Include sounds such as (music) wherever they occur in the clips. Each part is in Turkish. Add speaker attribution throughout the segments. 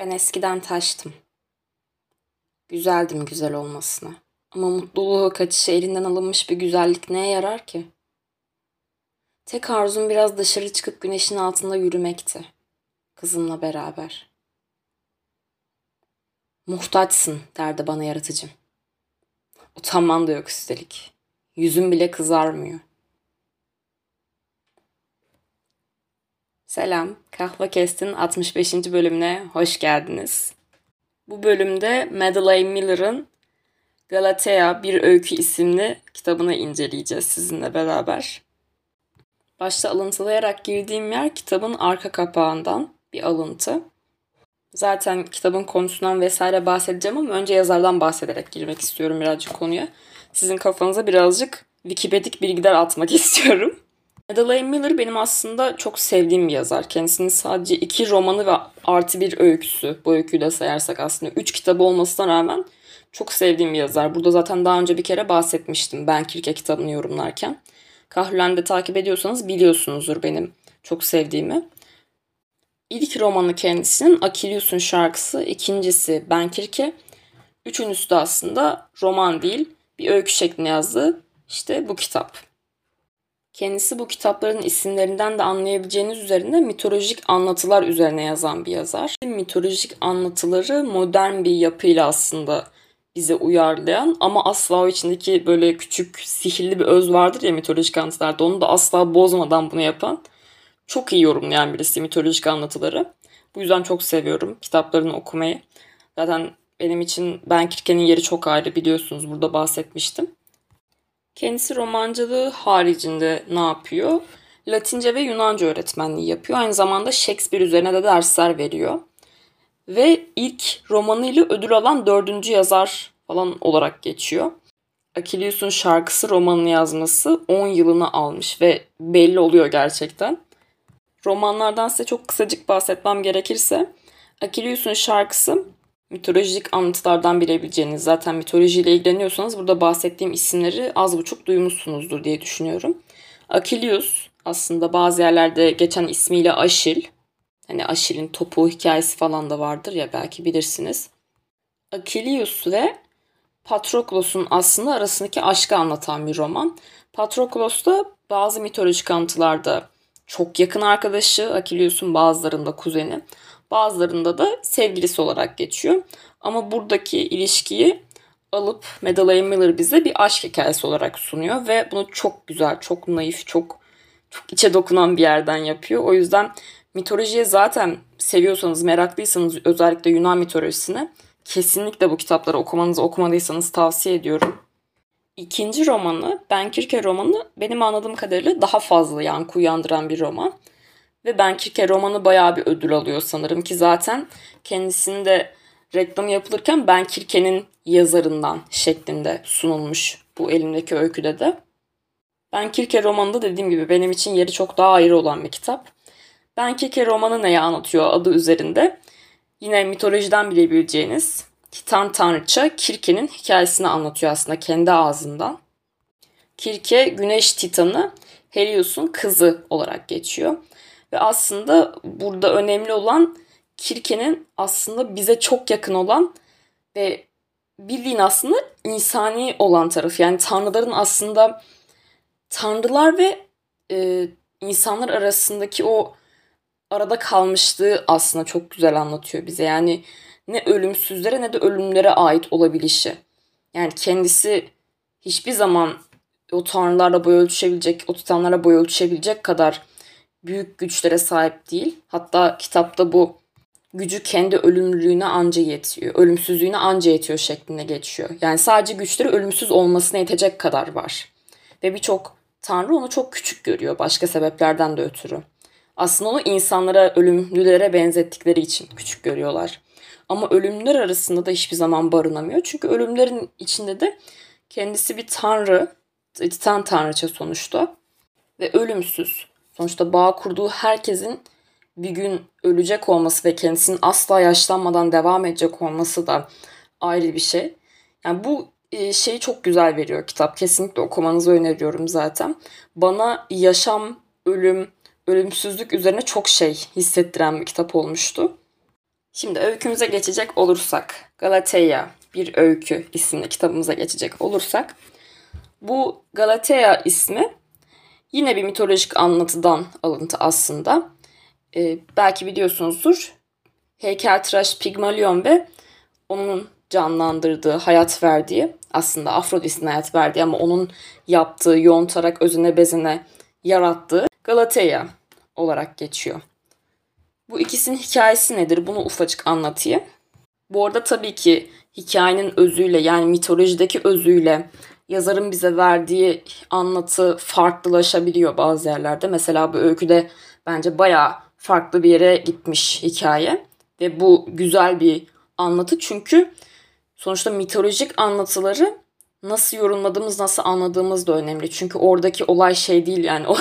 Speaker 1: Ben eskiden taştım. Güzeldim güzel olmasına. Ama mutluluğu kaçışı elinden alınmış bir güzellik neye yarar ki? Tek arzum biraz dışarı çıkıp güneşin altında yürümekti. Kızımla beraber. Muhtaçsın derdi bana yaratıcım. Utanman da yok üstelik. Yüzüm bile kızarmıyor. Selam, Kahve Kest'in 65. bölümüne hoş geldiniz. Bu bölümde Madeleine Miller'ın Galatea Bir Öykü isimli kitabını inceleyeceğiz sizinle beraber. Başta alıntılayarak girdiğim yer kitabın arka kapağından bir alıntı. Zaten kitabın konusundan vesaire bahsedeceğim ama önce yazardan bahsederek girmek istiyorum birazcık konuya. Sizin kafanıza birazcık Wikipedik bilgiler atmak (laughs) istiyorum. Madeleine Miller benim aslında çok sevdiğim bir yazar. Kendisinin sadece iki romanı ve artı bir öyküsü. Bu öyküyü de sayarsak aslında. Üç kitabı olmasına rağmen çok sevdiğim bir yazar. Burada zaten daha önce bir kere bahsetmiştim Ben Kirke kitabını yorumlarken. Kahrulen'de takip ediyorsanız biliyorsunuzdur benim çok sevdiğimi. İlk romanı kendisinin Akilius'un şarkısı, ikincisi Ben Kirke, üçüncüsü de aslında roman değil bir öykü şeklinde yazdığı işte bu kitap. Kendisi bu kitapların isimlerinden de anlayabileceğiniz üzerinde mitolojik anlatılar üzerine yazan bir yazar. Mitolojik anlatıları modern bir yapıyla aslında bize uyarlayan ama asla o içindeki böyle küçük sihirli bir öz vardır ya mitolojik anlatılarda onu da asla bozmadan bunu yapan çok iyi yorumlayan birisi mitolojik anlatıları. Bu yüzden çok seviyorum kitaplarını okumayı. Zaten benim için Ben Kirke'nin yeri çok ayrı biliyorsunuz burada bahsetmiştim. Kendisi romancılığı haricinde ne yapıyor? Latince ve Yunanca öğretmenliği yapıyor. Aynı zamanda Shakespeare üzerine de dersler veriyor. Ve ilk romanıyla ödül alan dördüncü yazar falan olarak geçiyor. Akilius'un şarkısı romanını yazması 10 yılını almış ve belli oluyor gerçekten. Romanlardan size çok kısacık bahsetmem gerekirse Akilius'un şarkısı mitolojik anlatılardan bilebileceğiniz zaten mitolojiyle ilgileniyorsanız burada bahsettiğim isimleri az buçuk duymuşsunuzdur diye düşünüyorum. Akilius aslında bazı yerlerde geçen ismiyle Aşil. Hani Aşil'in topu hikayesi falan da vardır ya belki bilirsiniz. Akilius ve Patroklos'un aslında arasındaki aşkı anlatan bir roman. Patroklos da bazı mitolojik anlatılarda çok yakın arkadaşı, Akilius'un bazılarında kuzeni. Bazılarında da sevgilisi olarak geçiyor. Ama buradaki ilişkiyi alıp Madeleine Miller bize bir aşk hikayesi olarak sunuyor ve bunu çok güzel, çok naif, çok çok içe dokunan bir yerden yapıyor. O yüzden mitolojiye zaten seviyorsanız, meraklıysanız özellikle Yunan mitolojisine kesinlikle bu kitapları okumanızı okumadıysanız tavsiye ediyorum. İkinci romanı, Ben Kirke romanı benim anladığım kadarıyla daha fazla yankı uyandıran bir roman. Ve Ben Kirke romanı bayağı bir ödül alıyor sanırım ki zaten kendisini de reklam yapılırken Ben Kirke'nin yazarından şeklinde sunulmuş bu elimdeki öyküde de. Ben Kirke romanında dediğim gibi benim için yeri çok daha ayrı olan bir kitap. Ben Kirke romanı neyi anlatıyor adı üzerinde? Yine mitolojiden bilebileceğiniz Titan tanrıça Kirke'nin hikayesini anlatıyor aslında kendi ağzından. Kirke güneş titanı Helios'un kızı olarak geçiyor. Ve aslında burada önemli olan Kirke'nin aslında bize çok yakın olan ve bildiğin aslında insani olan tarafı. Yani tanrıların aslında tanrılar ve e, insanlar arasındaki o arada kalmışlığı aslında çok güzel anlatıyor bize. Yani ne ölümsüzlere ne de ölümlere ait olabilişi. Yani kendisi hiçbir zaman o tanrılarla boy ölçüşebilecek, o titanlarla boy ölçüşebilecek kadar büyük güçlere sahip değil. Hatta kitapta bu gücü kendi ölümlülüğüne anca yetiyor. Ölümsüzlüğüne anca yetiyor şeklinde geçiyor. Yani sadece güçleri ölümsüz olmasına yetecek kadar var. Ve birçok tanrı onu çok küçük görüyor başka sebeplerden de ötürü. Aslında onu insanlara, ölümlülere benzettikleri için küçük görüyorlar. Ama ölümler arasında da hiçbir zaman barınamıyor. Çünkü ölümlerin içinde de kendisi bir tanrı, titan tanrıça sonuçta ve ölümsüz. Sonuçta bağ kurduğu herkesin bir gün ölecek olması ve kendisinin asla yaşlanmadan devam edecek olması da ayrı bir şey. Yani bu e, şeyi çok güzel veriyor kitap. Kesinlikle okumanızı öneriyorum zaten. Bana yaşam, ölüm, ölümsüzlük üzerine çok şey hissettiren bir kitap olmuştu. Şimdi öykümüze geçecek olursak, Galateya bir öykü isimli kitabımıza geçecek olursak, bu Galateya ismi yine bir mitolojik anlatıdan alıntı aslında. Ee, belki biliyorsunuzdur. Heykeltıraş Pigmalion ve onun canlandırdığı, hayat verdiği, aslında Afrodis'in hayat verdiği ama onun yaptığı, yontarak özüne bezine yarattığı Galateya olarak geçiyor. Bu ikisinin hikayesi nedir? Bunu ufacık anlatayım. Bu arada tabii ki hikayenin özüyle yani mitolojideki özüyle yazarın bize verdiği anlatı farklılaşabiliyor bazı yerlerde. Mesela bu öyküde bence bayağı farklı bir yere gitmiş hikaye. Ve bu güzel bir anlatı çünkü sonuçta mitolojik anlatıları nasıl yorumladığımız, nasıl anladığımız da önemli. Çünkü oradaki olay şey değil yani (laughs) o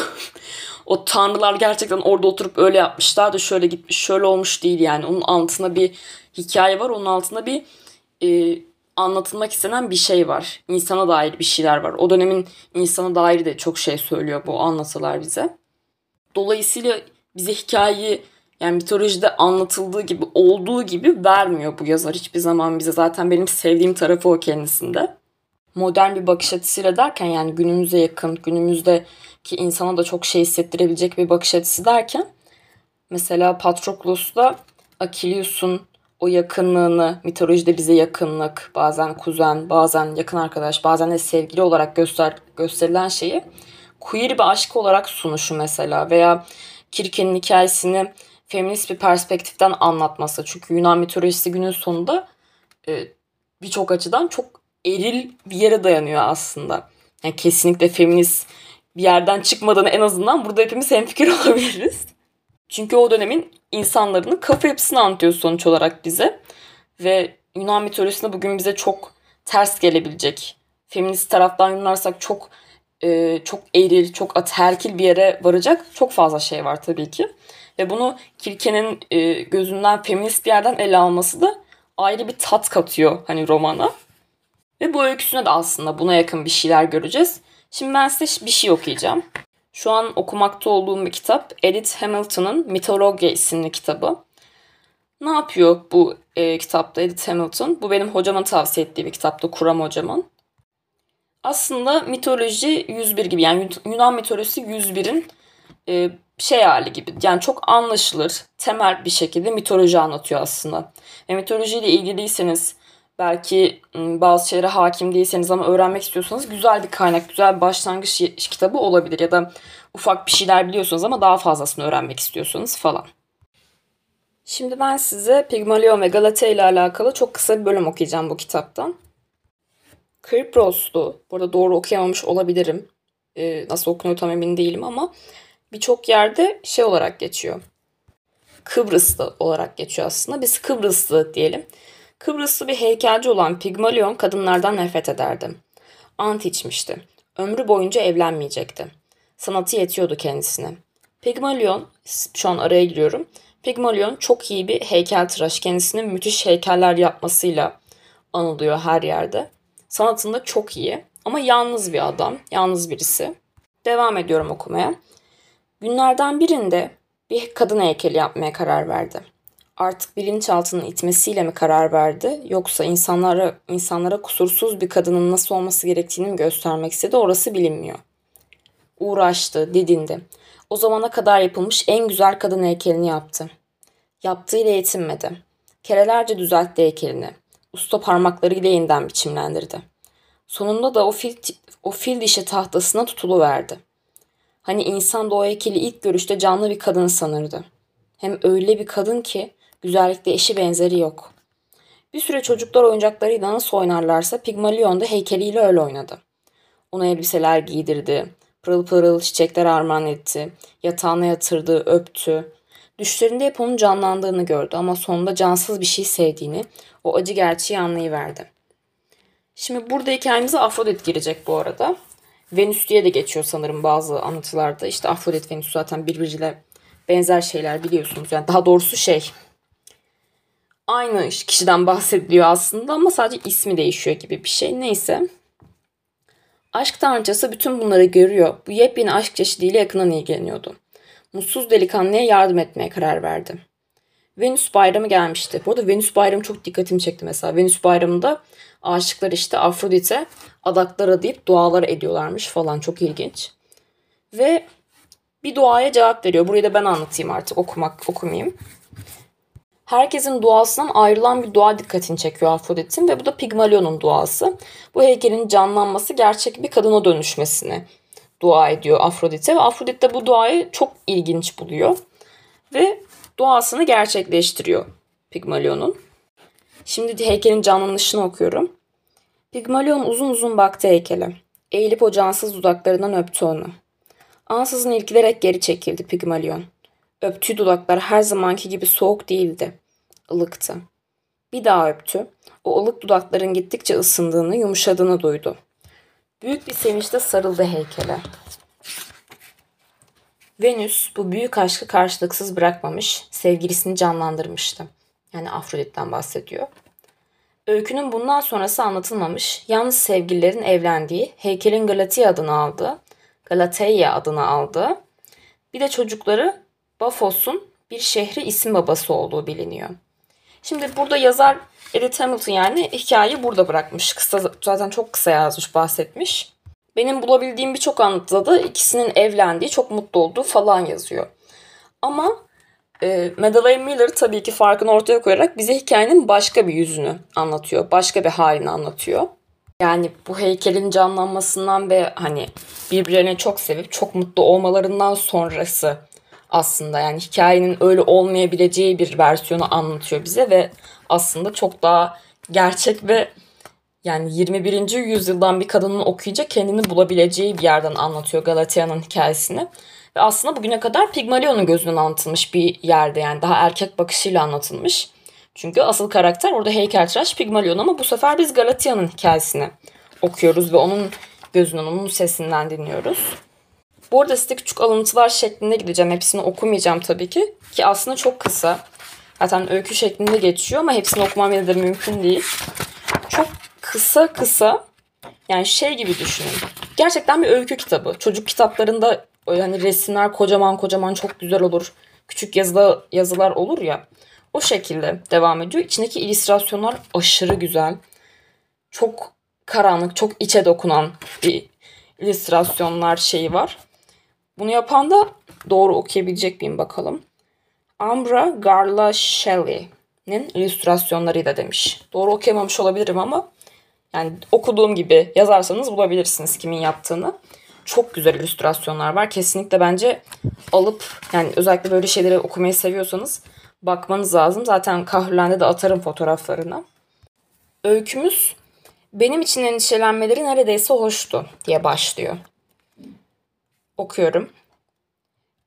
Speaker 1: o tanrılar gerçekten orada oturup öyle yapmışlar da şöyle gitmiş, şöyle olmuş değil yani. Onun altında bir hikaye var, onun altında bir e, anlatılmak istenen bir şey var. İnsana dair bir şeyler var. O dönemin insana dair de çok şey söylüyor bu anlatılar bize. Dolayısıyla bize hikayeyi yani mitolojide anlatıldığı gibi olduğu gibi vermiyor bu yazar hiçbir zaman bize. Zaten benim sevdiğim tarafı o kendisinde. Modern bir bakış açısıyla derken yani günümüze yakın, günümüzdeki insana da çok şey hissettirebilecek bir bakış açısı derken mesela Patroklos'ta Akilius'un o yakınlığını, mitolojide bize yakınlık, bazen kuzen, bazen yakın arkadaş, bazen de sevgili olarak göster gösterilen şeyi queer bir aşk olarak sunuşu mesela veya Kirke'nin hikayesini feminist bir perspektiften anlatması. Çünkü Yunan mitolojisi günün sonunda e, birçok açıdan çok eril bir yere dayanıyor aslında. Yani kesinlikle feminist bir yerden çıkmadığını en azından burada hepimiz hemfikir (laughs) olabiliriz. Çünkü o dönemin insanların kafa yapısını anlatıyor sonuç olarak bize. Ve Yunan mitolojisinde bugün bize çok ters gelebilecek. Feminist taraftan yorumlarsak çok e, çok eril, çok aterkil bir yere varacak çok fazla şey var tabii ki. Ve bunu Kirke'nin e, gözünden feminist bir yerden ele alması da ayrı bir tat katıyor hani romana. Ve bu öyküsüne de aslında buna yakın bir şeyler göreceğiz. Şimdi ben size bir şey okuyacağım. Şu an okumakta olduğum bir kitap Edith Hamilton'ın Mitologia isimli kitabı. Ne yapıyor bu e, kitapta Edith Hamilton? Bu benim hocamın tavsiye ettiği bir kitaptı, Kuram hocamın. Aslında mitoloji 101 gibi yani Yunan mitolojisi 101'in e, şey hali gibi. Yani çok anlaşılır, temel bir şekilde mitoloji anlatıyor aslında. Ve mitolojiyle ilgiliyseniz belki bazı şeylere hakim değilseniz ama öğrenmek istiyorsanız güzel bir kaynak, güzel bir başlangıç kitabı olabilir. Ya da ufak bir şeyler biliyorsunuz ama daha fazlasını öğrenmek istiyorsanız falan. Şimdi ben size Pygmalion ve Galata ile alakalı çok kısa bir bölüm okuyacağım bu kitaptan. Kriproslu, burada doğru okuyamamış olabilirim. Ee, nasıl okunuyor tam emin değilim ama birçok yerde şey olarak geçiyor. Kıbrıslı olarak geçiyor aslında. Biz Kıbrıslı diyelim. Kıbrıslı bir heykelci olan Pigmalion kadınlardan nefret ederdi. Ant içmişti. Ömrü boyunca evlenmeyecekti. Sanatı yetiyordu kendisine. Pigmalion, şu an araya giriyorum. Pigmalion çok iyi bir heykeltıraş. Kendisinin müthiş heykeller yapmasıyla anılıyor her yerde. Sanatında çok iyi ama yalnız bir adam, yalnız birisi. Devam ediyorum okumaya. Günlerden birinde bir kadın heykeli yapmaya karar verdi artık bilinçaltının itmesiyle mi karar verdi yoksa insanlara insanlara kusursuz bir kadının nasıl olması gerektiğini mi göstermek istedi orası bilinmiyor. Uğraştı, didindi. O zamana kadar yapılmış en güzel kadın heykelini yaptı. Yaptığıyla yetinmedi. Kerelerce düzeltti heykelini. Usta parmaklarıyla yeniden biçimlendirdi. Sonunda da o fil, o fil dişi tahtasına tutuluverdi. Hani insan da o heykeli ilk görüşte canlı bir kadın sanırdı. Hem öyle bir kadın ki Güzellikte eşi benzeri yok. Bir süre çocuklar oyuncaklarıyla nasıl oynarlarsa Pigmalion da heykeliyle öyle oynadı. Ona elbiseler giydirdi, pırıl pırıl çiçekler armağan etti, yatağına yatırdı, öptü. Düşlerinde hep onun canlandığını gördü ama sonunda cansız bir şey sevdiğini, o acı gerçeği anlayıverdi. Şimdi burada hikayemize Afrodit girecek bu arada. Venüs diye de geçiyor sanırım bazı anlatılarda. İşte Afrodit, Venüs zaten birbiriyle benzer şeyler biliyorsunuz. Yani daha doğrusu şey aynı kişiden bahsediliyor aslında ama sadece ismi değişiyor gibi bir şey. Neyse. Aşk tanrıçası bütün bunları görüyor. Bu yepyeni aşk çeşidiyle yakından ilgileniyordu. Mutsuz delikanlıya yardım etmeye karar verdi. Venüs bayramı gelmişti. Bu arada Venüs bayramı çok dikkatimi çekti mesela. Venüs bayramında aşıklar işte Afrodite adaklara deyip dualar ediyorlarmış falan çok ilginç. Ve bir duaya cevap veriyor. Burayı da ben anlatayım artık okumak okumayayım. Herkesin duasından ayrılan bir dua dikkatini çekiyor Afrodit'in ve bu da Pigmalion'un duası. Bu heykelin canlanması gerçek bir kadına dönüşmesini dua ediyor Afrodit'e ve Afrodit de bu duayı çok ilginç buluyor ve duasını gerçekleştiriyor Pigmalion'un. Şimdi heykelin canlanışını okuyorum. Pigmalion uzun uzun baktı heykele. Eğilip o cansız dudaklarından öptü onu. Ansızın irkilerek geri çekildi Pigmalion. Öptüğü dudaklar her zamanki gibi soğuk değildi. Ilıktı. Bir daha öptü. O ılık dudakların gittikçe ısındığını, yumuşadığını duydu. Büyük bir sevinçle sarıldı heykele. Venüs bu büyük aşkı karşılıksız bırakmamış, sevgilisini canlandırmıştı. Yani Afrodit'ten bahsediyor. Öykünün bundan sonrası anlatılmamış, yalnız sevgililerin evlendiği, heykelin Galatia adını aldı, Galateia adını aldı. Bir de çocukları Bafos'un bir şehri isim babası olduğu biliniyor. Şimdi burada yazar Edith Hamilton yani hikayeyi burada bırakmış. Kısa, zaten çok kısa yazmış, bahsetmiş. Benim bulabildiğim birçok anlatıda da ikisinin evlendiği, çok mutlu olduğu falan yazıyor. Ama e, Madeleine Miller tabii ki farkını ortaya koyarak bize hikayenin başka bir yüzünü anlatıyor. Başka bir halini anlatıyor. Yani bu heykelin canlanmasından ve hani birbirlerini çok sevip çok mutlu olmalarından sonrası aslında yani hikayenin öyle olmayabileceği bir versiyonu anlatıyor bize ve aslında çok daha gerçek ve yani 21. yüzyıldan bir kadının okuyunca kendini bulabileceği bir yerden anlatıyor Galatia'nın hikayesini. Ve aslında bugüne kadar Pigmalion'un gözünden anlatılmış bir yerde yani daha erkek bakışıyla anlatılmış. Çünkü asıl karakter orada heykeltıraş Pigmalion ama bu sefer biz Galatia'nın hikayesini okuyoruz ve onun gözünden, onun sesinden dinliyoruz. Bu arada size küçük alıntılar şeklinde gideceğim. Hepsini okumayacağım tabii ki. Ki aslında çok kısa. Zaten öykü şeklinde geçiyor ama hepsini okumam yine de mümkün değil. Çok kısa kısa yani şey gibi düşünün. Gerçekten bir öykü kitabı. Çocuk kitaplarında hani resimler kocaman kocaman çok güzel olur. Küçük yazılı, yazılar olur ya. O şekilde devam ediyor. İçindeki illüstrasyonlar aşırı güzel. Çok karanlık, çok içe dokunan bir illüstrasyonlar şeyi var. Bunu yapan da doğru okuyabilecek miyim bakalım. Ambra Garla Shelley'nin illüstrasyonlarıyla demiş. Doğru okuyamamış olabilirim ama yani okuduğum gibi yazarsanız bulabilirsiniz kimin yaptığını. Çok güzel illüstrasyonlar var. Kesinlikle bence alıp yani özellikle böyle şeyleri okumayı seviyorsanız bakmanız lazım. Zaten Kahrülen'de de atarım fotoğraflarını. Öykümüz benim için endişelenmeleri neredeyse hoştu diye başlıyor. Okuyorum.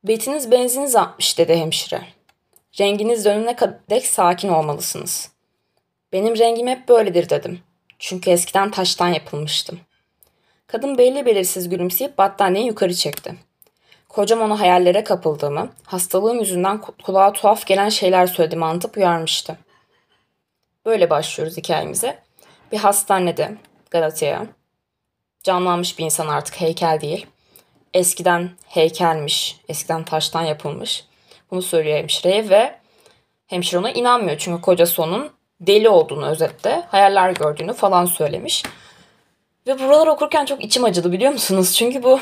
Speaker 1: Betiniz benziniz atmış dedi hemşire. Renginiz dönene kadar sakin olmalısınız. Benim rengim hep böyledir dedim. Çünkü eskiden taştan yapılmıştım. Kadın belli belirsiz gülümseyip battaniyeyi yukarı çekti. Kocam ona hayallere kapıldığımı, hastalığım yüzünden kulağa tuhaf gelen şeyler söylediğimi anlatıp uyarmıştı. Böyle başlıyoruz hikayemize. Bir hastanede, Galata'ya. Canlanmış bir insan artık heykel değil. Eskiden heykelmiş, eskiden taştan yapılmış. Bunu söylüyor hemşireye ve hemşire ona inanmıyor. Çünkü kocası onun deli olduğunu özetle, hayaller gördüğünü falan söylemiş. Ve buraları okurken çok içim acıdı biliyor musunuz? Çünkü bu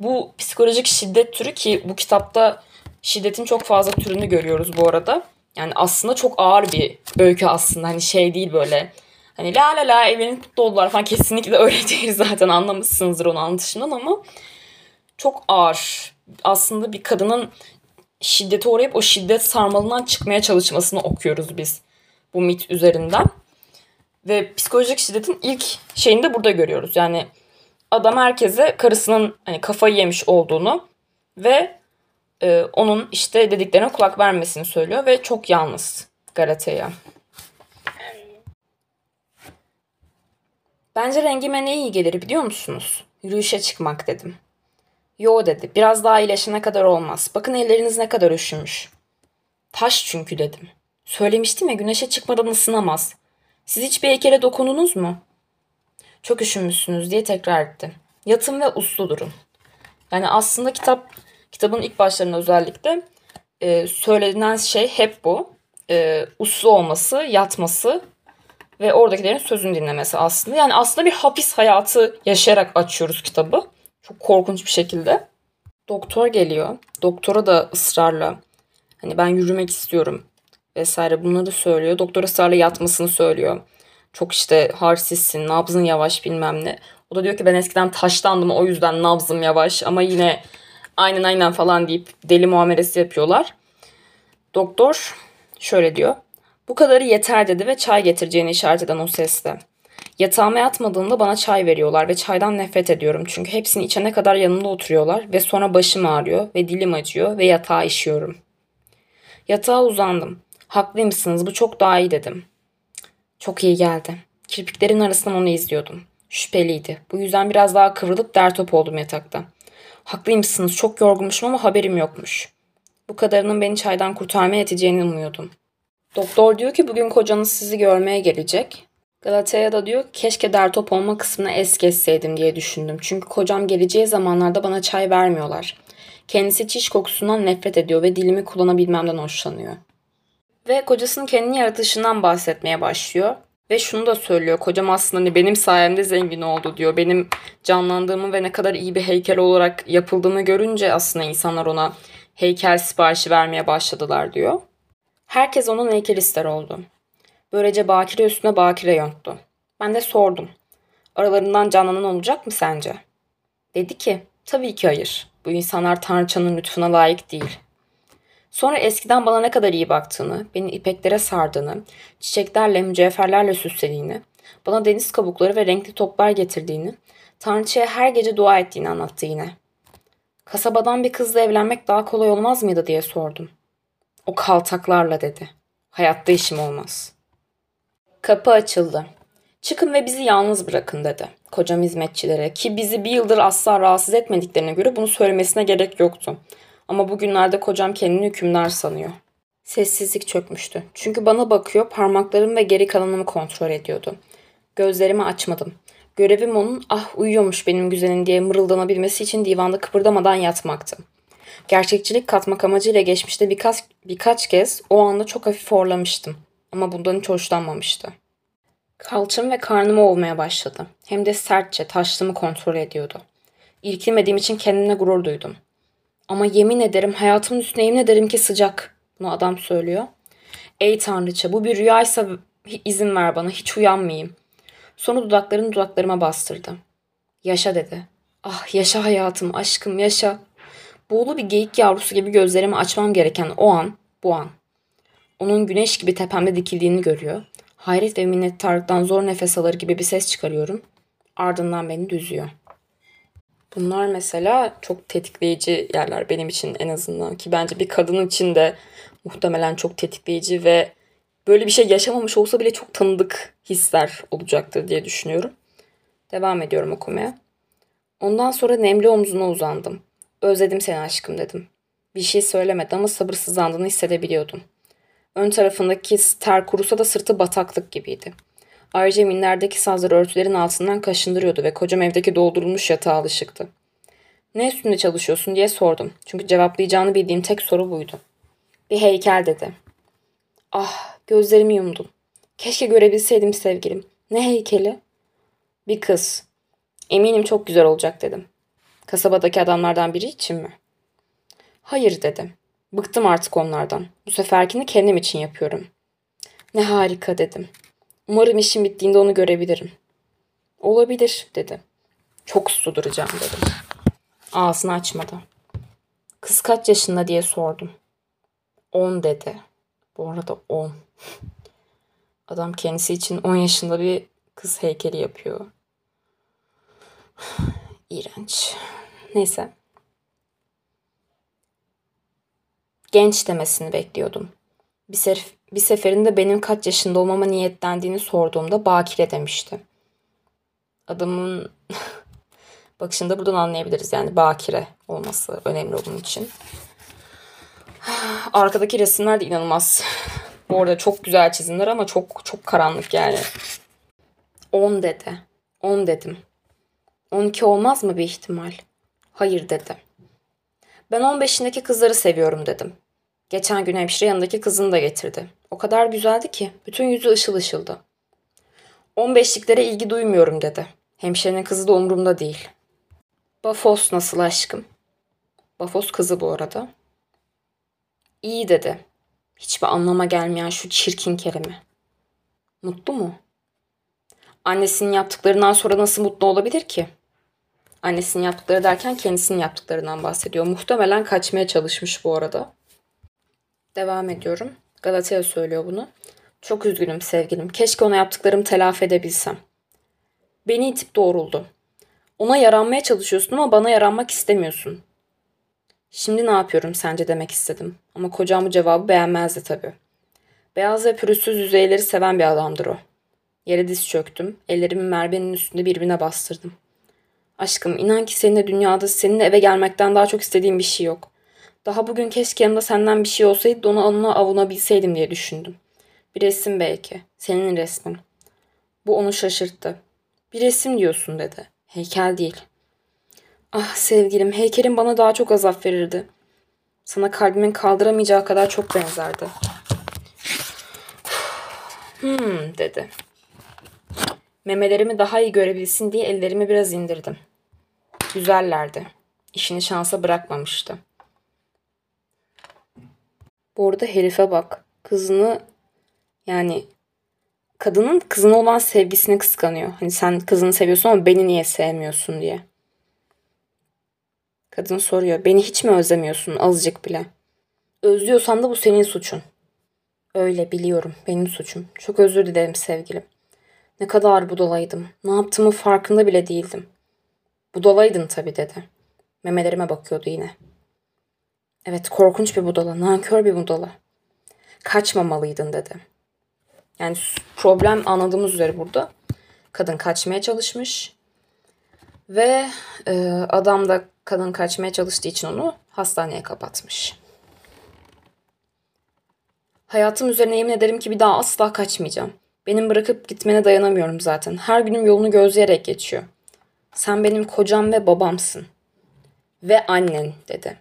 Speaker 1: bu psikolojik şiddet türü ki bu kitapta şiddetin çok fazla türünü görüyoruz bu arada. Yani aslında çok ağır bir öykü aslında. Hani şey değil böyle. Hani la la la evlenin kutlu oldular falan kesinlikle öyle (laughs) değil zaten anlamışsınızdır onu anlatışından ama çok ağır. Aslında bir kadının şiddete uğrayıp o şiddet sarmalından çıkmaya çalışmasını okuyoruz biz bu mit üzerinden. Ve psikolojik şiddetin ilk şeyini de burada görüyoruz. Yani adam herkese karısının hani kafayı yemiş olduğunu ve e, onun işte dediklerine kulak vermesini söylüyor ve çok yalnız Galatea'ya. Bence rengime ne iyi gelir biliyor musunuz? Yürüyüşe çıkmak dedim. Yo dedi. Biraz daha iyileşene kadar olmaz. Bakın elleriniz ne kadar üşümüş. Taş çünkü dedim. Söylemiştim ya güneşe çıkmadan ısınamaz. Siz hiç bir heykele dokundunuz mu? Çok üşümüşsünüz diye tekrar etti. Yatın ve uslu durun. Yani aslında kitap kitabın ilk başlarında özellikle e, söylenen şey hep bu. E, uslu olması, yatması ve oradakilerin sözünü dinlemesi aslında. Yani aslında bir hapis hayatı yaşayarak açıyoruz kitabı. Çok korkunç bir şekilde. Doktor geliyor. Doktora da ısrarla hani ben yürümek istiyorum vesaire bunları söylüyor. Doktor ısrarla yatmasını söylüyor. Çok işte harsizsin, nabzın yavaş bilmem ne. O da diyor ki ben eskiden taşlandım o yüzden nabzım yavaş ama yine aynen aynen falan deyip deli muamelesi yapıyorlar. Doktor şöyle diyor. Bu kadarı yeter dedi ve çay getireceğini işaret eden o sesle. Yatağıma yatmadığımda bana çay veriyorlar ve çaydan nefret ediyorum. Çünkü hepsini içene kadar yanımda oturuyorlar ve sonra başım ağrıyor ve dilim acıyor ve yatağa işiyorum. Yatağa uzandım. Haklıymışsınız bu çok daha iyi dedim. Çok iyi geldi. Kirpiklerin arasından onu izliyordum. Şüpheliydi. Bu yüzden biraz daha kıvrılıp dertop oldum yatakta. Haklıymışsınız çok yorgunmuşum ama haberim yokmuş. Bu kadarının beni çaydan kurtarmaya yeteceğini umuyordum. Doktor diyor ki bugün kocanız sizi görmeye gelecek. Galata'ya da diyor keşke dertop olma kısmına es geçseydim diye düşündüm. Çünkü kocam geleceği zamanlarda bana çay vermiyorlar. Kendisi çiş kokusundan nefret ediyor ve dilimi kullanabilmemden hoşlanıyor. Ve kocasının kendi yaratışından bahsetmeye başlıyor. Ve şunu da söylüyor. Kocam aslında hani benim sayemde zengin oldu diyor. Benim canlandığımı ve ne kadar iyi bir heykel olarak yapıldığını görünce aslında insanlar ona heykel siparişi vermeye başladılar diyor. Herkes onun heykel ister oldu. Böylece bakire üstüne bakire yonttu. Ben de sordum. Aralarından canlanan olacak mı sence? Dedi ki, tabii ki hayır. Bu insanlar Tanrıçanın lütfuna layık değil. Sonra eskiden bana ne kadar iyi baktığını, beni ipeklere sardığını, çiçeklerle, mücevherlerle süslediğini, bana deniz kabukları ve renkli toplar getirdiğini, Tanrıçaya her gece dua ettiğini anlattı yine. Kasabadan bir kızla evlenmek daha kolay olmaz mıydı diye sordum. O kaltaklarla dedi. Hayatta işim olmaz. Kapı açıldı. Çıkın ve bizi yalnız bırakın dedi. Kocam hizmetçilere ki bizi bir yıldır asla rahatsız etmediklerine göre bunu söylemesine gerek yoktu. Ama bugünlerde kocam kendini hükümdar sanıyor. Sessizlik çökmüştü. Çünkü bana bakıyor, parmaklarım ve geri kalanımı kontrol ediyordu. Gözlerimi açmadım. Görevim onun ah uyuyormuş benim güzelim diye mırıldanabilmesi için divanda kıpırdamadan yatmaktı. Gerçekçilik katmak amacıyla geçmişte birkaç, birkaç kez o anda çok hafif horlamıştım. Ama bundan hiç hoşlanmamıştı. Kalçım ve karnımı ovmaya başladı. Hem de sertçe taşlığımı kontrol ediyordu. İrkilmediğim için kendine gurur duydum. Ama yemin ederim hayatımın üstüne yemin ederim ki sıcak. Bunu adam söylüyor. Ey tanrıça bu bir rüyaysa izin ver bana hiç uyanmayayım. Sonra dudaklarını dudaklarıma bastırdı. Yaşa dedi. Ah yaşa hayatım aşkım yaşa. Buğulu bir geyik yavrusu gibi gözlerimi açmam gereken o an, bu an. Onun güneş gibi tepemde dikildiğini görüyor. Hayret ve minnettarlıktan zor nefes alır gibi bir ses çıkarıyorum. Ardından beni düzüyor. Bunlar mesela çok tetikleyici yerler benim için en azından ki bence bir kadın için de muhtemelen çok tetikleyici ve böyle bir şey yaşamamış olsa bile çok tanıdık hisler olacaktır diye düşünüyorum. Devam ediyorum okumaya. Ondan sonra nemli omzuna uzandım. Özledim seni aşkım dedim. Bir şey söylemedi ama sabırsızlandığını hissedebiliyordum. Ön tarafındaki ter kurusa da sırtı bataklık gibiydi. Ayrıca minlerdeki sazları örtülerin altından kaşındırıyordu ve kocam evdeki doldurulmuş yatağa alışıktı. Ne üstünde çalışıyorsun diye sordum. Çünkü cevaplayacağını bildiğim tek soru buydu. Bir heykel dedi. Ah gözlerimi yumdum. Keşke görebilseydim sevgilim. Ne heykeli? Bir kız. Eminim çok güzel olacak dedim. Kasabadaki adamlardan biri için mi? Hayır dedim. Bıktım artık onlardan. Bu seferkini kendim için yapıyorum. Ne harika dedim. Umarım işim bittiğinde onu görebilirim. Olabilir dedi. Çok uslu duracağım dedim. Ağzını açmadı. Kız kaç yaşında diye sordum. On dedi. Bu arada on. Adam kendisi için on yaşında bir kız heykeli yapıyor. İğrenç. Neyse. Genç demesini bekliyordum. Bir, sef bir seferinde benim kaç yaşında olmama niyetlendiğini sorduğumda bakire demişti. Adamın (laughs) bakışında buradan anlayabiliriz yani bakire olması önemli onun için. (sighs) Arkadaki resimler de inanılmaz. Bu arada çok güzel çizimler ama çok çok karanlık yani. 10 dedi. 10 dedim. 12 olmaz mı bir ihtimal? Hayır dedi. Ben 15'indeki kızları seviyorum dedim. Geçen gün hemşire yanındaki kızını da getirdi. O kadar güzeldi ki bütün yüzü ışıl ışıldı. 15'liklere ilgi duymuyorum dedi. Hemşirenin kızı da umurumda değil. Bafos nasıl aşkım? Bafos kızı bu arada. İyi dedi. Hiçbir anlama gelmeyen şu çirkin kelime. Mutlu mu? Annesinin yaptıklarından sonra nasıl mutlu olabilir ki? Annesinin yaptıkları derken kendisinin yaptıklarından bahsediyor. Muhtemelen kaçmaya çalışmış bu arada. Devam ediyorum. Galata'ya söylüyor bunu. Çok üzgünüm sevgilim. Keşke ona yaptıklarımı telafi edebilsem. Beni itip doğruldu. Ona yaranmaya çalışıyorsun ama bana yaranmak istemiyorsun. Şimdi ne yapıyorum sence demek istedim. Ama kocam bu cevabı beğenmezdi tabii. Beyaz ve pürüzsüz yüzeyleri seven bir adamdır o. Yere diz çöktüm. Ellerimi merbenin üstünde birbirine bastırdım. Aşkım inan ki seninle dünyada seninle eve gelmekten daha çok istediğim bir şey yok. Daha bugün keşke yanımda senden bir şey olsaydı da onu onunla avunabilseydim diye düşündüm. Bir resim belki. Senin resmin. Bu onu şaşırttı. Bir resim diyorsun dedi. Heykel değil. Ah sevgilim heykelin bana daha çok azap verirdi. Sana kalbimin kaldıramayacağı kadar çok benzerdi. (sighs) Hmm dedi. Memelerimi daha iyi görebilsin diye ellerimi biraz indirdim. Güzellerdi. İşini şansa bırakmamıştı. Bu arada herife bak. Kızını yani kadının kızına olan sevgisini kıskanıyor. Hani sen kızını seviyorsun ama beni niye sevmiyorsun diye. Kadın soruyor. Beni hiç mi özlemiyorsun azıcık bile? Özlüyorsan da bu senin suçun. Öyle biliyorum. Benim suçum. Çok özür dilerim sevgilim. Ne kadar budalaydım. Ne yaptığımı farkında bile değildim. Budalaydın tabii dedi. Memelerime bakıyordu yine. Evet korkunç bir budala, nankör bir budala. Kaçmamalıydın dedi. Yani problem anladığımız üzere burada. Kadın kaçmaya çalışmış. Ve e, adam da kadın kaçmaya çalıştığı için onu hastaneye kapatmış. Hayatım üzerine yemin ederim ki bir daha asla kaçmayacağım. Benim bırakıp gitmene dayanamıyorum zaten. Her günüm yolunu gözleyerek geçiyor. Sen benim kocam ve babamsın. Ve annen dedi.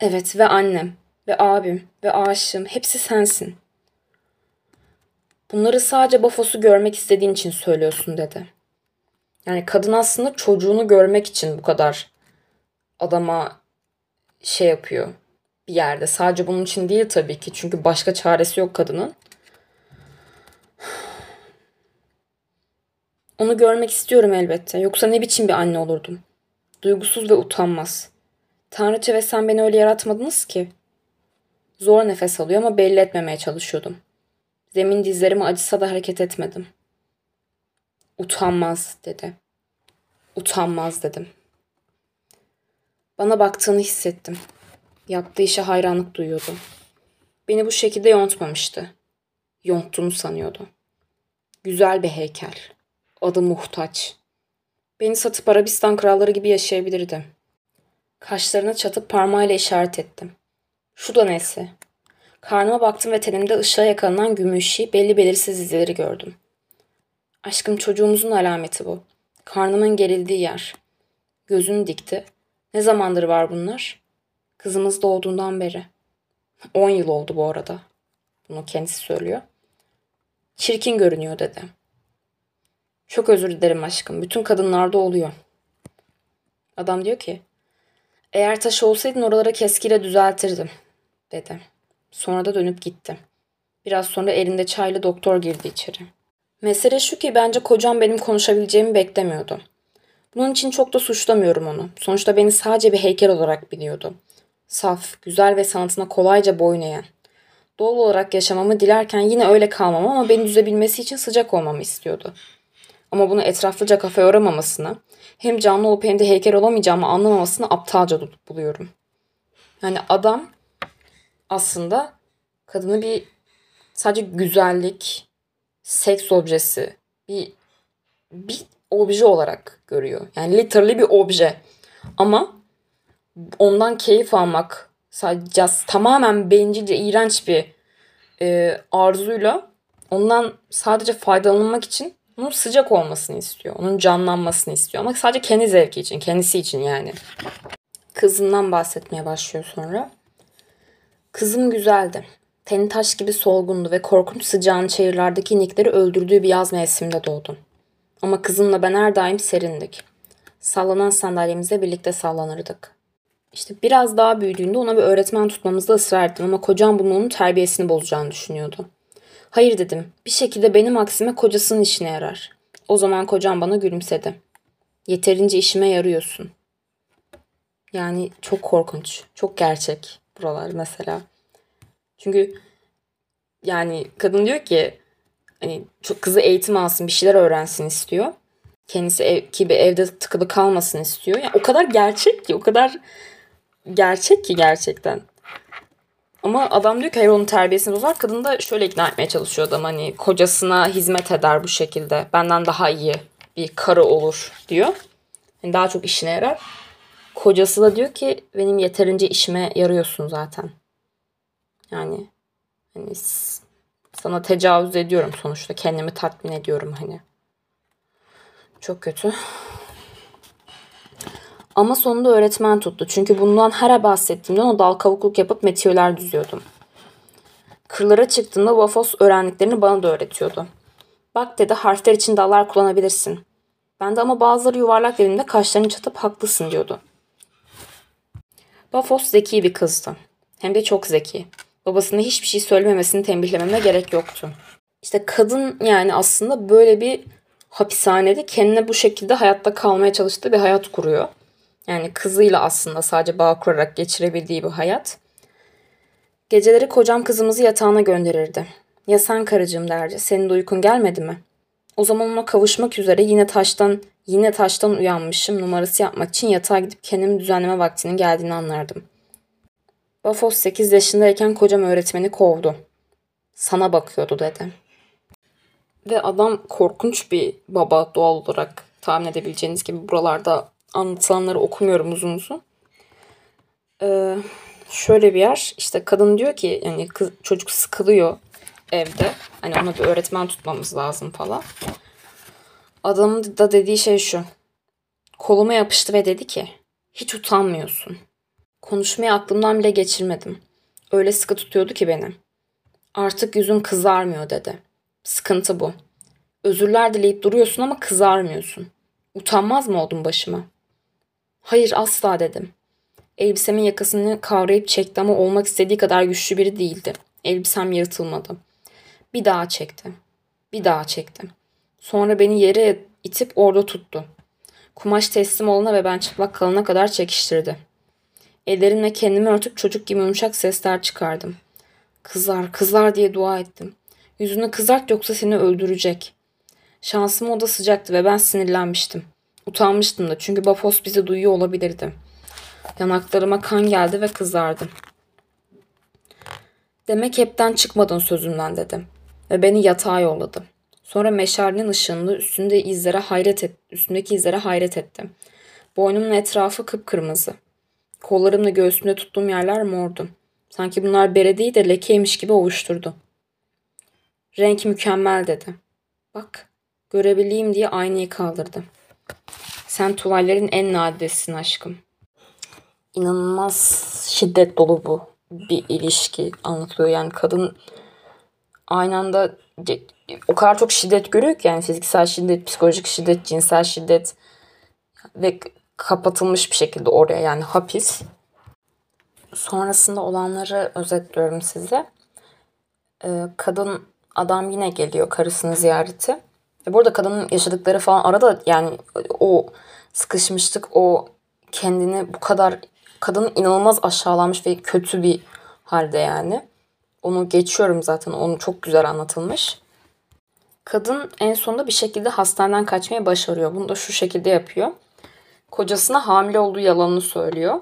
Speaker 1: Evet ve annem ve abim ve aşığım hepsi sensin. Bunları sadece Bafos'u görmek istediğin için söylüyorsun dedi. Yani kadın aslında çocuğunu görmek için bu kadar adama şey yapıyor bir yerde. Sadece bunun için değil tabii ki. Çünkü başka çaresi yok kadının. (sighs) Onu görmek istiyorum elbette. Yoksa ne biçim bir anne olurdum. Duygusuz ve utanmaz. Tanrıça ve sen beni öyle yaratmadınız ki. Zor nefes alıyor ama belli etmemeye çalışıyordum. Zemin dizlerimi acısa da hareket etmedim. Utanmaz dedi. Utanmaz dedim. Bana baktığını hissettim. Yaptığı işe hayranlık duyuyordu. Beni bu şekilde yontmamıştı. Yonttuğunu sanıyordu. Güzel bir heykel. Adı muhtaç. Beni satıp Arabistan kralları gibi yaşayabilirdi. Kaşlarına çatıp parmağıyla işaret ettim. Şu da nesi? Karnıma baktım ve tenimde ışığa yakalanan gümüşi belli belirsiz izleri gördüm. Aşkım çocuğumuzun alameti bu. Karnımın gerildiği yer. Gözünü dikti. Ne zamandır var bunlar? Kızımız doğduğundan beri. 10 yıl oldu bu arada. Bunu kendisi söylüyor. Çirkin görünüyor dedi. Çok özür dilerim aşkım. Bütün kadınlarda oluyor. Adam diyor ki eğer taş olsaydın oralara keskiyle düzeltirdim dedi. Sonra da dönüp gitti. Biraz sonra elinde çaylı doktor girdi içeri. Mesele şu ki bence kocam benim konuşabileceğimi beklemiyordu. Bunun için çok da suçlamıyorum onu. Sonuçta beni sadece bir heykel olarak biliyordu. Saf, güzel ve sanatına kolayca boyun eğen. Doğal olarak yaşamamı dilerken yine öyle kalmam ama beni düzebilmesi için sıcak olmamı istiyordu. Ama bunu etraflıca kafa yoramamasını, hem canlı olup hem de heykel olamayacağımı anlamamasını aptalca buluyorum. Yani adam aslında kadını bir sadece güzellik, seks objesi, bir bir obje olarak görüyor. Yani literally bir obje. Ama ondan keyif almak sadece tamamen bencilce, iğrenç bir e, arzuyla ondan sadece faydalanmak için onun sıcak olmasını istiyor. Onun canlanmasını istiyor. Ama sadece kendi zevki için, kendisi için yani. Kızından bahsetmeye başlıyor sonra.
Speaker 2: Kızım güzeldi. Teni taş gibi solgundu ve korkunç sıcağın çayırlardaki inikleri öldürdüğü bir yaz mevsiminde doğdu. Ama kızımla ben her daim serindik. Sallanan sandalyemize birlikte sallanırdık. İşte biraz daha büyüdüğünde ona bir öğretmen tutmamızda ısrar ettim ama kocam bunun onun terbiyesini bozacağını düşünüyordu. Hayır dedim. Bir şekilde benim aksime kocasının işine yarar. O zaman kocam bana gülümsedi. Yeterince işime yarıyorsun. Yani çok korkunç. Çok gerçek buralar mesela. Çünkü yani kadın diyor ki hani çok kızı eğitim alsın, bir şeyler öğrensin istiyor. Kendisi ev, gibi evde tıkılı kalmasın istiyor. Yani o kadar gerçek ki, o kadar gerçek ki gerçekten. Ama adam diyor ki hayır onun terbiyesini bozar. Kadın da şöyle ikna etmeye çalışıyor adam hani kocasına hizmet eder bu şekilde. Benden daha iyi bir karı olur diyor. Yani daha çok işine yarar. Kocası da diyor ki benim yeterince işime yarıyorsun zaten. Yani hani sana tecavüz ediyorum sonuçta. Kendimi tatmin ediyorum hani. Çok kötü. Ama sonunda öğretmen tuttu. Çünkü bundan her bahsettiğimden o dal kavukluk yapıp metiyolar düzüyordum. Kırlara çıktığımda Vafos öğrendiklerini bana da öğretiyordu. Bak dedi harfler için dallar kullanabilirsin. Ben de ama bazıları yuvarlak dediğimde kaşlarını çatıp haklısın diyordu. Vafos zeki bir kızdı. Hem de çok zeki. Babasına hiçbir şey söylememesini tembihlememe gerek yoktu. İşte kadın yani aslında böyle bir hapishanede kendine bu şekilde hayatta kalmaya çalıştığı bir hayat kuruyor. Yani kızıyla aslında sadece bağ kurarak geçirebildiği bir hayat. Geceleri kocam kızımızı yatağına gönderirdi. Ya sen karıcığım derdi. Senin de uykun gelmedi mi? O zaman ona kavuşmak üzere yine taştan yine taştan uyanmışım numarası yapmak için yatağa gidip kendimi düzenleme vaktinin geldiğini anlardım. Bafos 8 yaşındayken kocam öğretmeni kovdu. Sana bakıyordu dedi. Ve adam korkunç bir baba doğal olarak tahmin edebileceğiniz gibi buralarda anlatılanları okumuyorum uzun uzun. Ee, şöyle bir yer işte kadın diyor ki yani kız, çocuk sıkılıyor evde. Hani ona bir öğretmen tutmamız lazım falan. Adamın da dediği şey şu. Koluma yapıştı ve dedi ki hiç utanmıyorsun. Konuşmayı aklımdan bile geçirmedim. Öyle sıkı tutuyordu ki beni. Artık yüzün kızarmıyor dedi. Sıkıntı bu. Özürler dileyip duruyorsun ama kızarmıyorsun. Utanmaz mı oldun başıma? Hayır asla dedim. Elbisemin yakasını kavrayıp çekti ama olmak istediği kadar güçlü biri değildi. Elbisem yırtılmadı. Bir daha çekti. Bir daha çekti. Sonra beni yere itip orada tuttu. Kumaş teslim olana ve ben çıplak kalana kadar çekiştirdi. Ellerimle kendimi örtüp çocuk gibi yumuşak sesler çıkardım. Kızar, kızar diye dua ettim. Yüzünü kızart yoksa seni öldürecek. Şansım oda sıcaktı ve ben sinirlenmiştim. Utanmıştım da çünkü Bafos bizi duyuyor olabilirdi. Yanaklarıma kan geldi ve kızardım. Demek hepten çıkmadın sözümden dedim. Ve beni yatağa yolladı. Sonra meşalenin ışığında üstünde izlere hayret et, üstündeki izlere hayret ettim. Boynumun etrafı kıpkırmızı. Kollarımla göğsümde tuttuğum yerler mordu. Sanki bunlar bere değil de lekeymiş gibi ovuşturdu. Renk mükemmel dedi. Bak, görebileyim diye aynayı kaldırdı. Sen tuvallerin en nadiresin aşkım. İnanılmaz şiddet dolu bu bir ilişki anlatılıyor. Yani kadın aynı anda o kadar çok şiddet görüyor ki yani fiziksel şiddet, psikolojik şiddet, cinsel şiddet ve kapatılmış bir şekilde oraya yani hapis. Sonrasında olanları özetliyorum size. Ee, kadın adam yine geliyor karısını ziyareti. E burada kadının yaşadıkları falan arada yani o sıkışmışlık, o kendini bu kadar kadın inanılmaz aşağılanmış ve kötü bir halde yani. Onu geçiyorum zaten. Onu çok güzel anlatılmış. Kadın en sonunda bir şekilde hastaneden kaçmayı başarıyor. Bunu da şu şekilde yapıyor. Kocasına hamile olduğu yalanını söylüyor.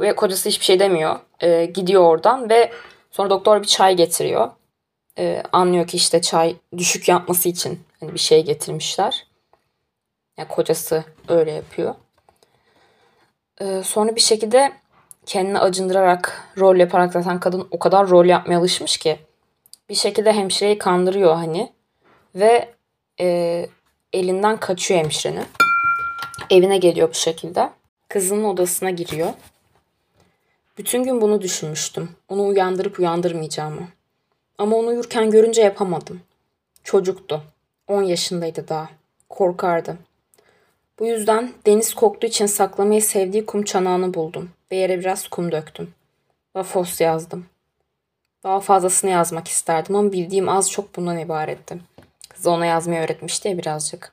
Speaker 2: Ve kocası hiçbir şey demiyor. Ee, gidiyor oradan ve sonra doktor bir çay getiriyor. Ee, anlıyor ki işte çay düşük yapması için bir şey getirmişler. Yani kocası öyle yapıyor. Ee, sonra bir şekilde kendini acındırarak rol yaparak zaten kadın o kadar rol yapmaya alışmış ki bir şekilde hemşireyi kandırıyor hani ve e, elinden kaçıyor hemşirenin. Evine geliyor bu şekilde. Kızının odasına giriyor. Bütün gün bunu düşünmüştüm. Onu uyandırıp uyandırmayacağımı. Ama onu uyurken görünce yapamadım. Çocuktu. 10 yaşındaydı daha. Korkardı. Bu yüzden deniz koktuğu için saklamayı sevdiği kum çanağını buldum ve yere biraz kum döktüm. Vafos yazdım. Daha fazlasını yazmak isterdim ama bildiğim az çok bundan ibaretti. Kız ona yazmayı öğretmişti ya birazcık.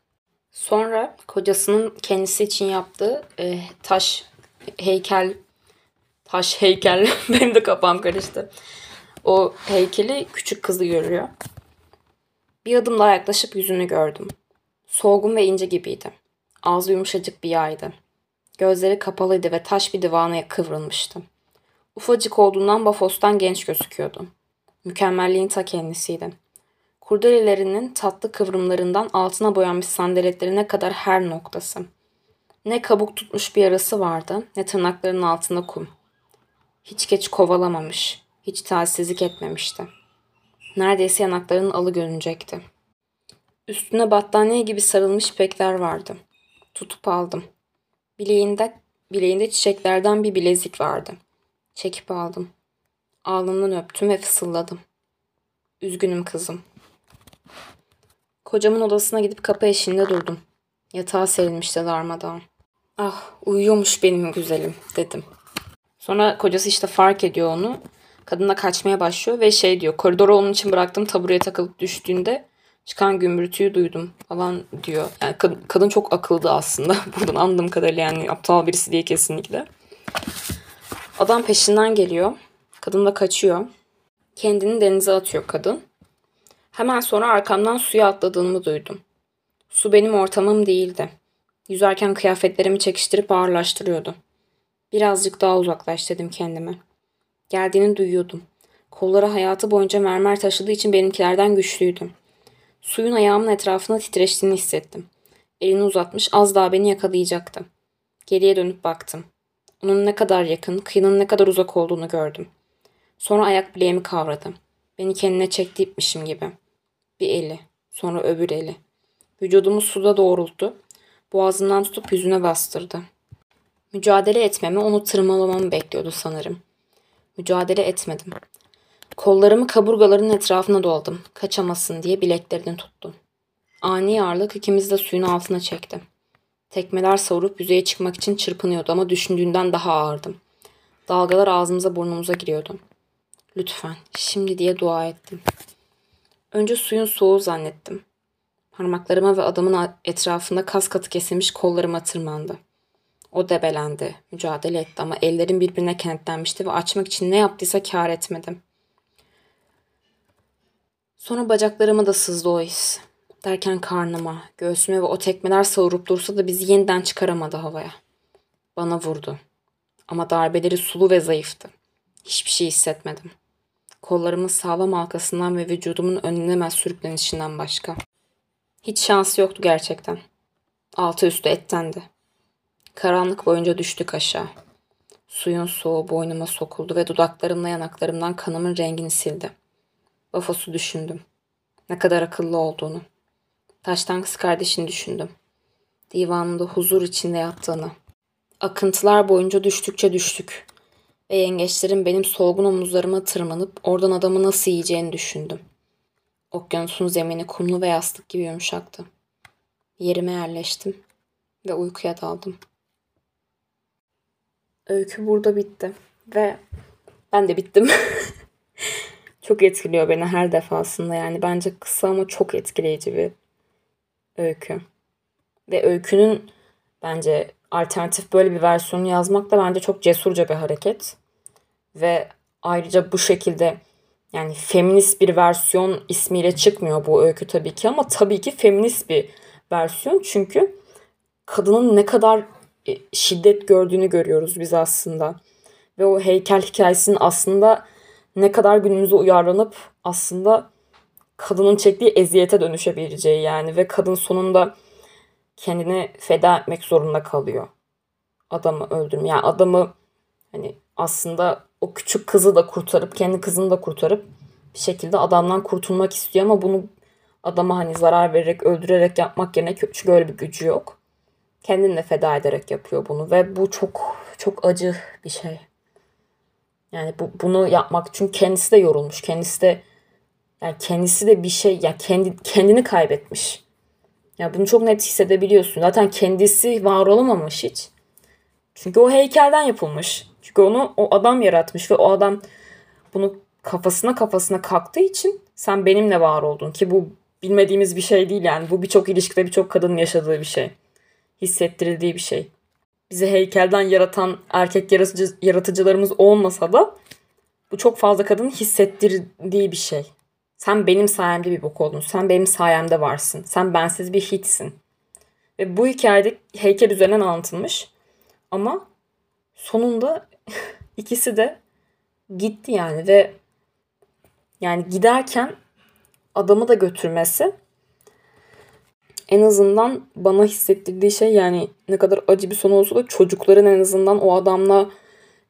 Speaker 2: Sonra kocasının kendisi için yaptığı e, taş heykel taş heykel (laughs) benim de kafam karıştı. O heykeli küçük kızı görüyor. Bir adım daha yaklaşıp yüzünü gördüm. Solgun ve ince gibiydi. Ağzı yumuşacık bir yaydı. Gözleri kapalıydı ve taş bir divana kıvrılmıştı. Ufacık olduğundan Bafos'tan genç gözüküyordu. Mükemmelliğin ta kendisiydi. Kurdelelerinin tatlı kıvrımlarından altına boyanmış sandaletlerine kadar her noktası. Ne kabuk tutmuş bir yarası vardı, ne tırnaklarının altında kum. Hiç geç kovalamamış, hiç talihsizlik etmemişti. Neredeyse yanaklarının alı görünecekti. Üstüne battaniye gibi sarılmış ipekler vardı. Tutup aldım. Bileğinde, bileğinde çiçeklerden bir bilezik vardı. Çekip aldım. Alnından öptüm ve fısıldadım. Üzgünüm kızım. Kocamın odasına gidip kapı eşiğinde durdum. Yatağa serilmişti darmadağın. Ah uyuyormuş benim güzelim dedim. Sonra kocası işte fark ediyor onu. Kadınla kaçmaya başlıyor ve şey diyor. Koridora onun için bıraktığım tabureye takılıp düştüğünde çıkan gümbürtüyü duydum falan diyor. Yani kadın, kadın çok akıldı aslında. (laughs) Buradan anladığım kadarıyla yani aptal birisi diye kesinlikle. Adam peşinden geliyor. Kadın da kaçıyor. Kendini denize atıyor kadın. Hemen sonra arkamdan suya atladığımı duydum. Su benim ortamım değildi. Yüzerken kıyafetlerimi çekiştirip ağırlaştırıyordu. Birazcık daha uzaklaş dedim kendime. Geldiğini duyuyordum. Kolları hayatı boyunca mermer taşıdığı için benimkilerden güçlüydü. Suyun ayağımın etrafına titreştiğini hissettim. Elini uzatmış az daha beni yakalayacaktı. Geriye dönüp baktım. Onun ne kadar yakın, kıyının ne kadar uzak olduğunu gördüm. Sonra ayak bileğimi kavradı. Beni kendine çekti ipmişim gibi. Bir eli, sonra öbür eli. Vücudumu suda doğrulttu. Boğazından tutup yüzüne bastırdı. Mücadele etmemi, onu tırmalamamı bekliyordu sanırım. Mücadele etmedim. Kollarımı kaburgaların etrafına doladım. Kaçamasın diye bileklerini tuttum. Ani ağırlık ikimiz de suyun altına çekti. Tekmeler savurup yüzeye çıkmak için çırpınıyordu ama düşündüğünden daha ağırdım. Dalgalar ağzımıza burnumuza giriyordu. Lütfen, şimdi diye dua ettim. Önce suyun soğuğu zannettim. Parmaklarıma ve adamın etrafında kas katı kesilmiş kollarıma tırmandı. O debelendi, mücadele etti ama ellerim birbirine kenetlenmişti ve açmak için ne yaptıysa kar etmedim. Sonra bacaklarıma da sızdı o his. Derken karnıma, göğsüme ve o tekmeler savurup dursa da bizi yeniden çıkaramadı havaya. Bana vurdu. Ama darbeleri sulu ve zayıftı. Hiçbir şey hissetmedim. Kollarımın sağlam halkasından ve vücudumun önlenemez sürüklenişinden başka. Hiç şansı yoktu gerçekten. Altı üstü ettendi. Karanlık boyunca düştük aşağı. Suyun soğuğu boynuma sokuldu ve dudaklarımla yanaklarımdan kanımın rengini sildi. Vafos'u düşündüm. Ne kadar akıllı olduğunu. Taştan kız kardeşini düşündüm. Divanında huzur içinde yattığını. Akıntılar boyunca düştükçe düştük. Ve yengeçlerin benim solgun omuzlarıma tırmanıp oradan adamı nasıl yiyeceğini düşündüm. Okyanusun zemini kumlu ve yastık gibi yumuşaktı. Yerime yerleştim ve uykuya daldım. Öykü burada bitti ve ben de bittim. (laughs) çok etkiliyor beni her defasında yani bence kısa ama çok etkileyici bir öykü. Ve öykünün bence alternatif böyle bir versiyonu yazmak da bence çok cesurca bir hareket. Ve ayrıca bu şekilde yani feminist bir versiyon ismiyle çıkmıyor bu öykü tabii ki ama tabii ki feminist bir versiyon çünkü kadının ne kadar şiddet gördüğünü görüyoruz biz aslında. Ve o heykel hikayesinin aslında ne kadar günümüze uyarlanıp aslında kadının çektiği eziyete dönüşebileceği yani ve kadın sonunda kendini feda etmek zorunda kalıyor. Adamı öldürüm. Yani adamı hani aslında o küçük kızı da kurtarıp kendi kızını da kurtarıp bir şekilde adamdan kurtulmak istiyor ama bunu adama hani zarar vererek öldürerek yapmak yerine çünkü öyle bir gücü yok. Kendini de feda ederek yapıyor bunu ve bu çok çok acı bir şey. Yani bu, bunu yapmak çünkü kendisi de yorulmuş. Kendisi de yani kendisi de bir şey ya kendi kendini kaybetmiş. Ya bunu çok net hissedebiliyorsun. Zaten kendisi var olamamış hiç. Çünkü o heykelden yapılmış. Çünkü onu o adam yaratmış ve o adam bunu kafasına kafasına kalktığı için sen benimle var oldun ki bu bilmediğimiz bir şey değil yani. Bu birçok ilişkide birçok kadının yaşadığı bir şey. Hissettirildiği bir şey. Bizi heykelden yaratan erkek yaratıcı, yaratıcılarımız olmasa da bu çok fazla kadının hissettirdiği bir şey. Sen benim sayemde bir bok oldun. Sen benim sayemde varsın. Sen bensiz bir hiçsin. Ve bu hikayede heykel üzerinden anlatılmış. Ama sonunda (laughs) ikisi de gitti yani ve yani giderken adamı da götürmesi en azından bana hissettirdiği şey yani ne kadar acı bir son olsa da çocukların en azından o adamla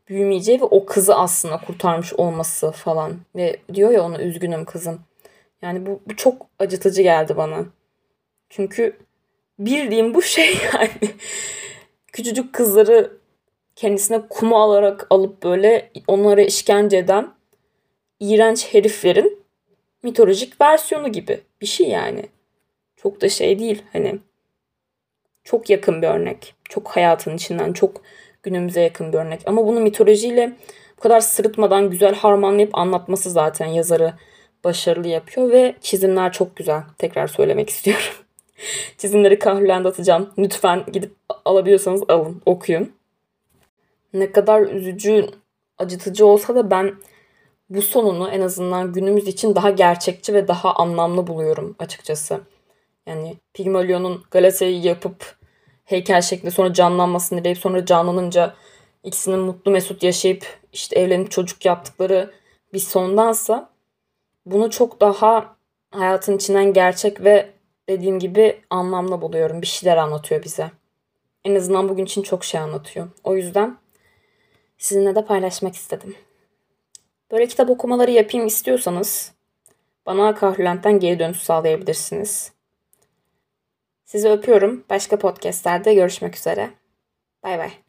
Speaker 2: büyümeyeceği ve o kızı aslında kurtarmış olması falan. Ve diyor ya ona üzgünüm kızım. Yani bu, bu çok acıtıcı geldi bana. Çünkü bildiğim bu şey (laughs) yani. Küçücük kızları kendisine kumu alarak alıp böyle onlara işkence eden iğrenç heriflerin mitolojik versiyonu gibi bir şey yani. Çok da şey değil hani çok yakın bir örnek. Çok hayatın içinden çok günümüze yakın bir örnek. Ama bunu mitolojiyle bu kadar sırıtmadan güzel harmanlayıp anlatması zaten yazarı başarılı yapıyor ve çizimler çok güzel. Tekrar söylemek istiyorum. (laughs) Çizimleri Kahrülen'de atacağım. Lütfen gidip alabiliyorsanız alın, okuyun. Ne kadar üzücü, acıtıcı olsa da ben bu sonunu en azından günümüz için daha gerçekçi ve daha anlamlı buluyorum açıkçası. Yani Pigmalion'un Galatasaray'ı yapıp heykel şeklinde sonra canlanmasını dileyip sonra canlanınca ikisinin mutlu mesut yaşayıp işte evlenip çocuk yaptıkları bir sondansa bunu çok daha hayatın içinden gerçek ve dediğim gibi anlamlı buluyorum. Bir şeyler anlatıyor bize. En azından bugün için çok şey anlatıyor. O yüzden sizinle de paylaşmak istedim. Böyle kitap okumaları yapayım istiyorsanız bana Kahrülent'ten geri dönüş sağlayabilirsiniz. Sizi öpüyorum. Başka podcastlerde görüşmek üzere. Bay bay.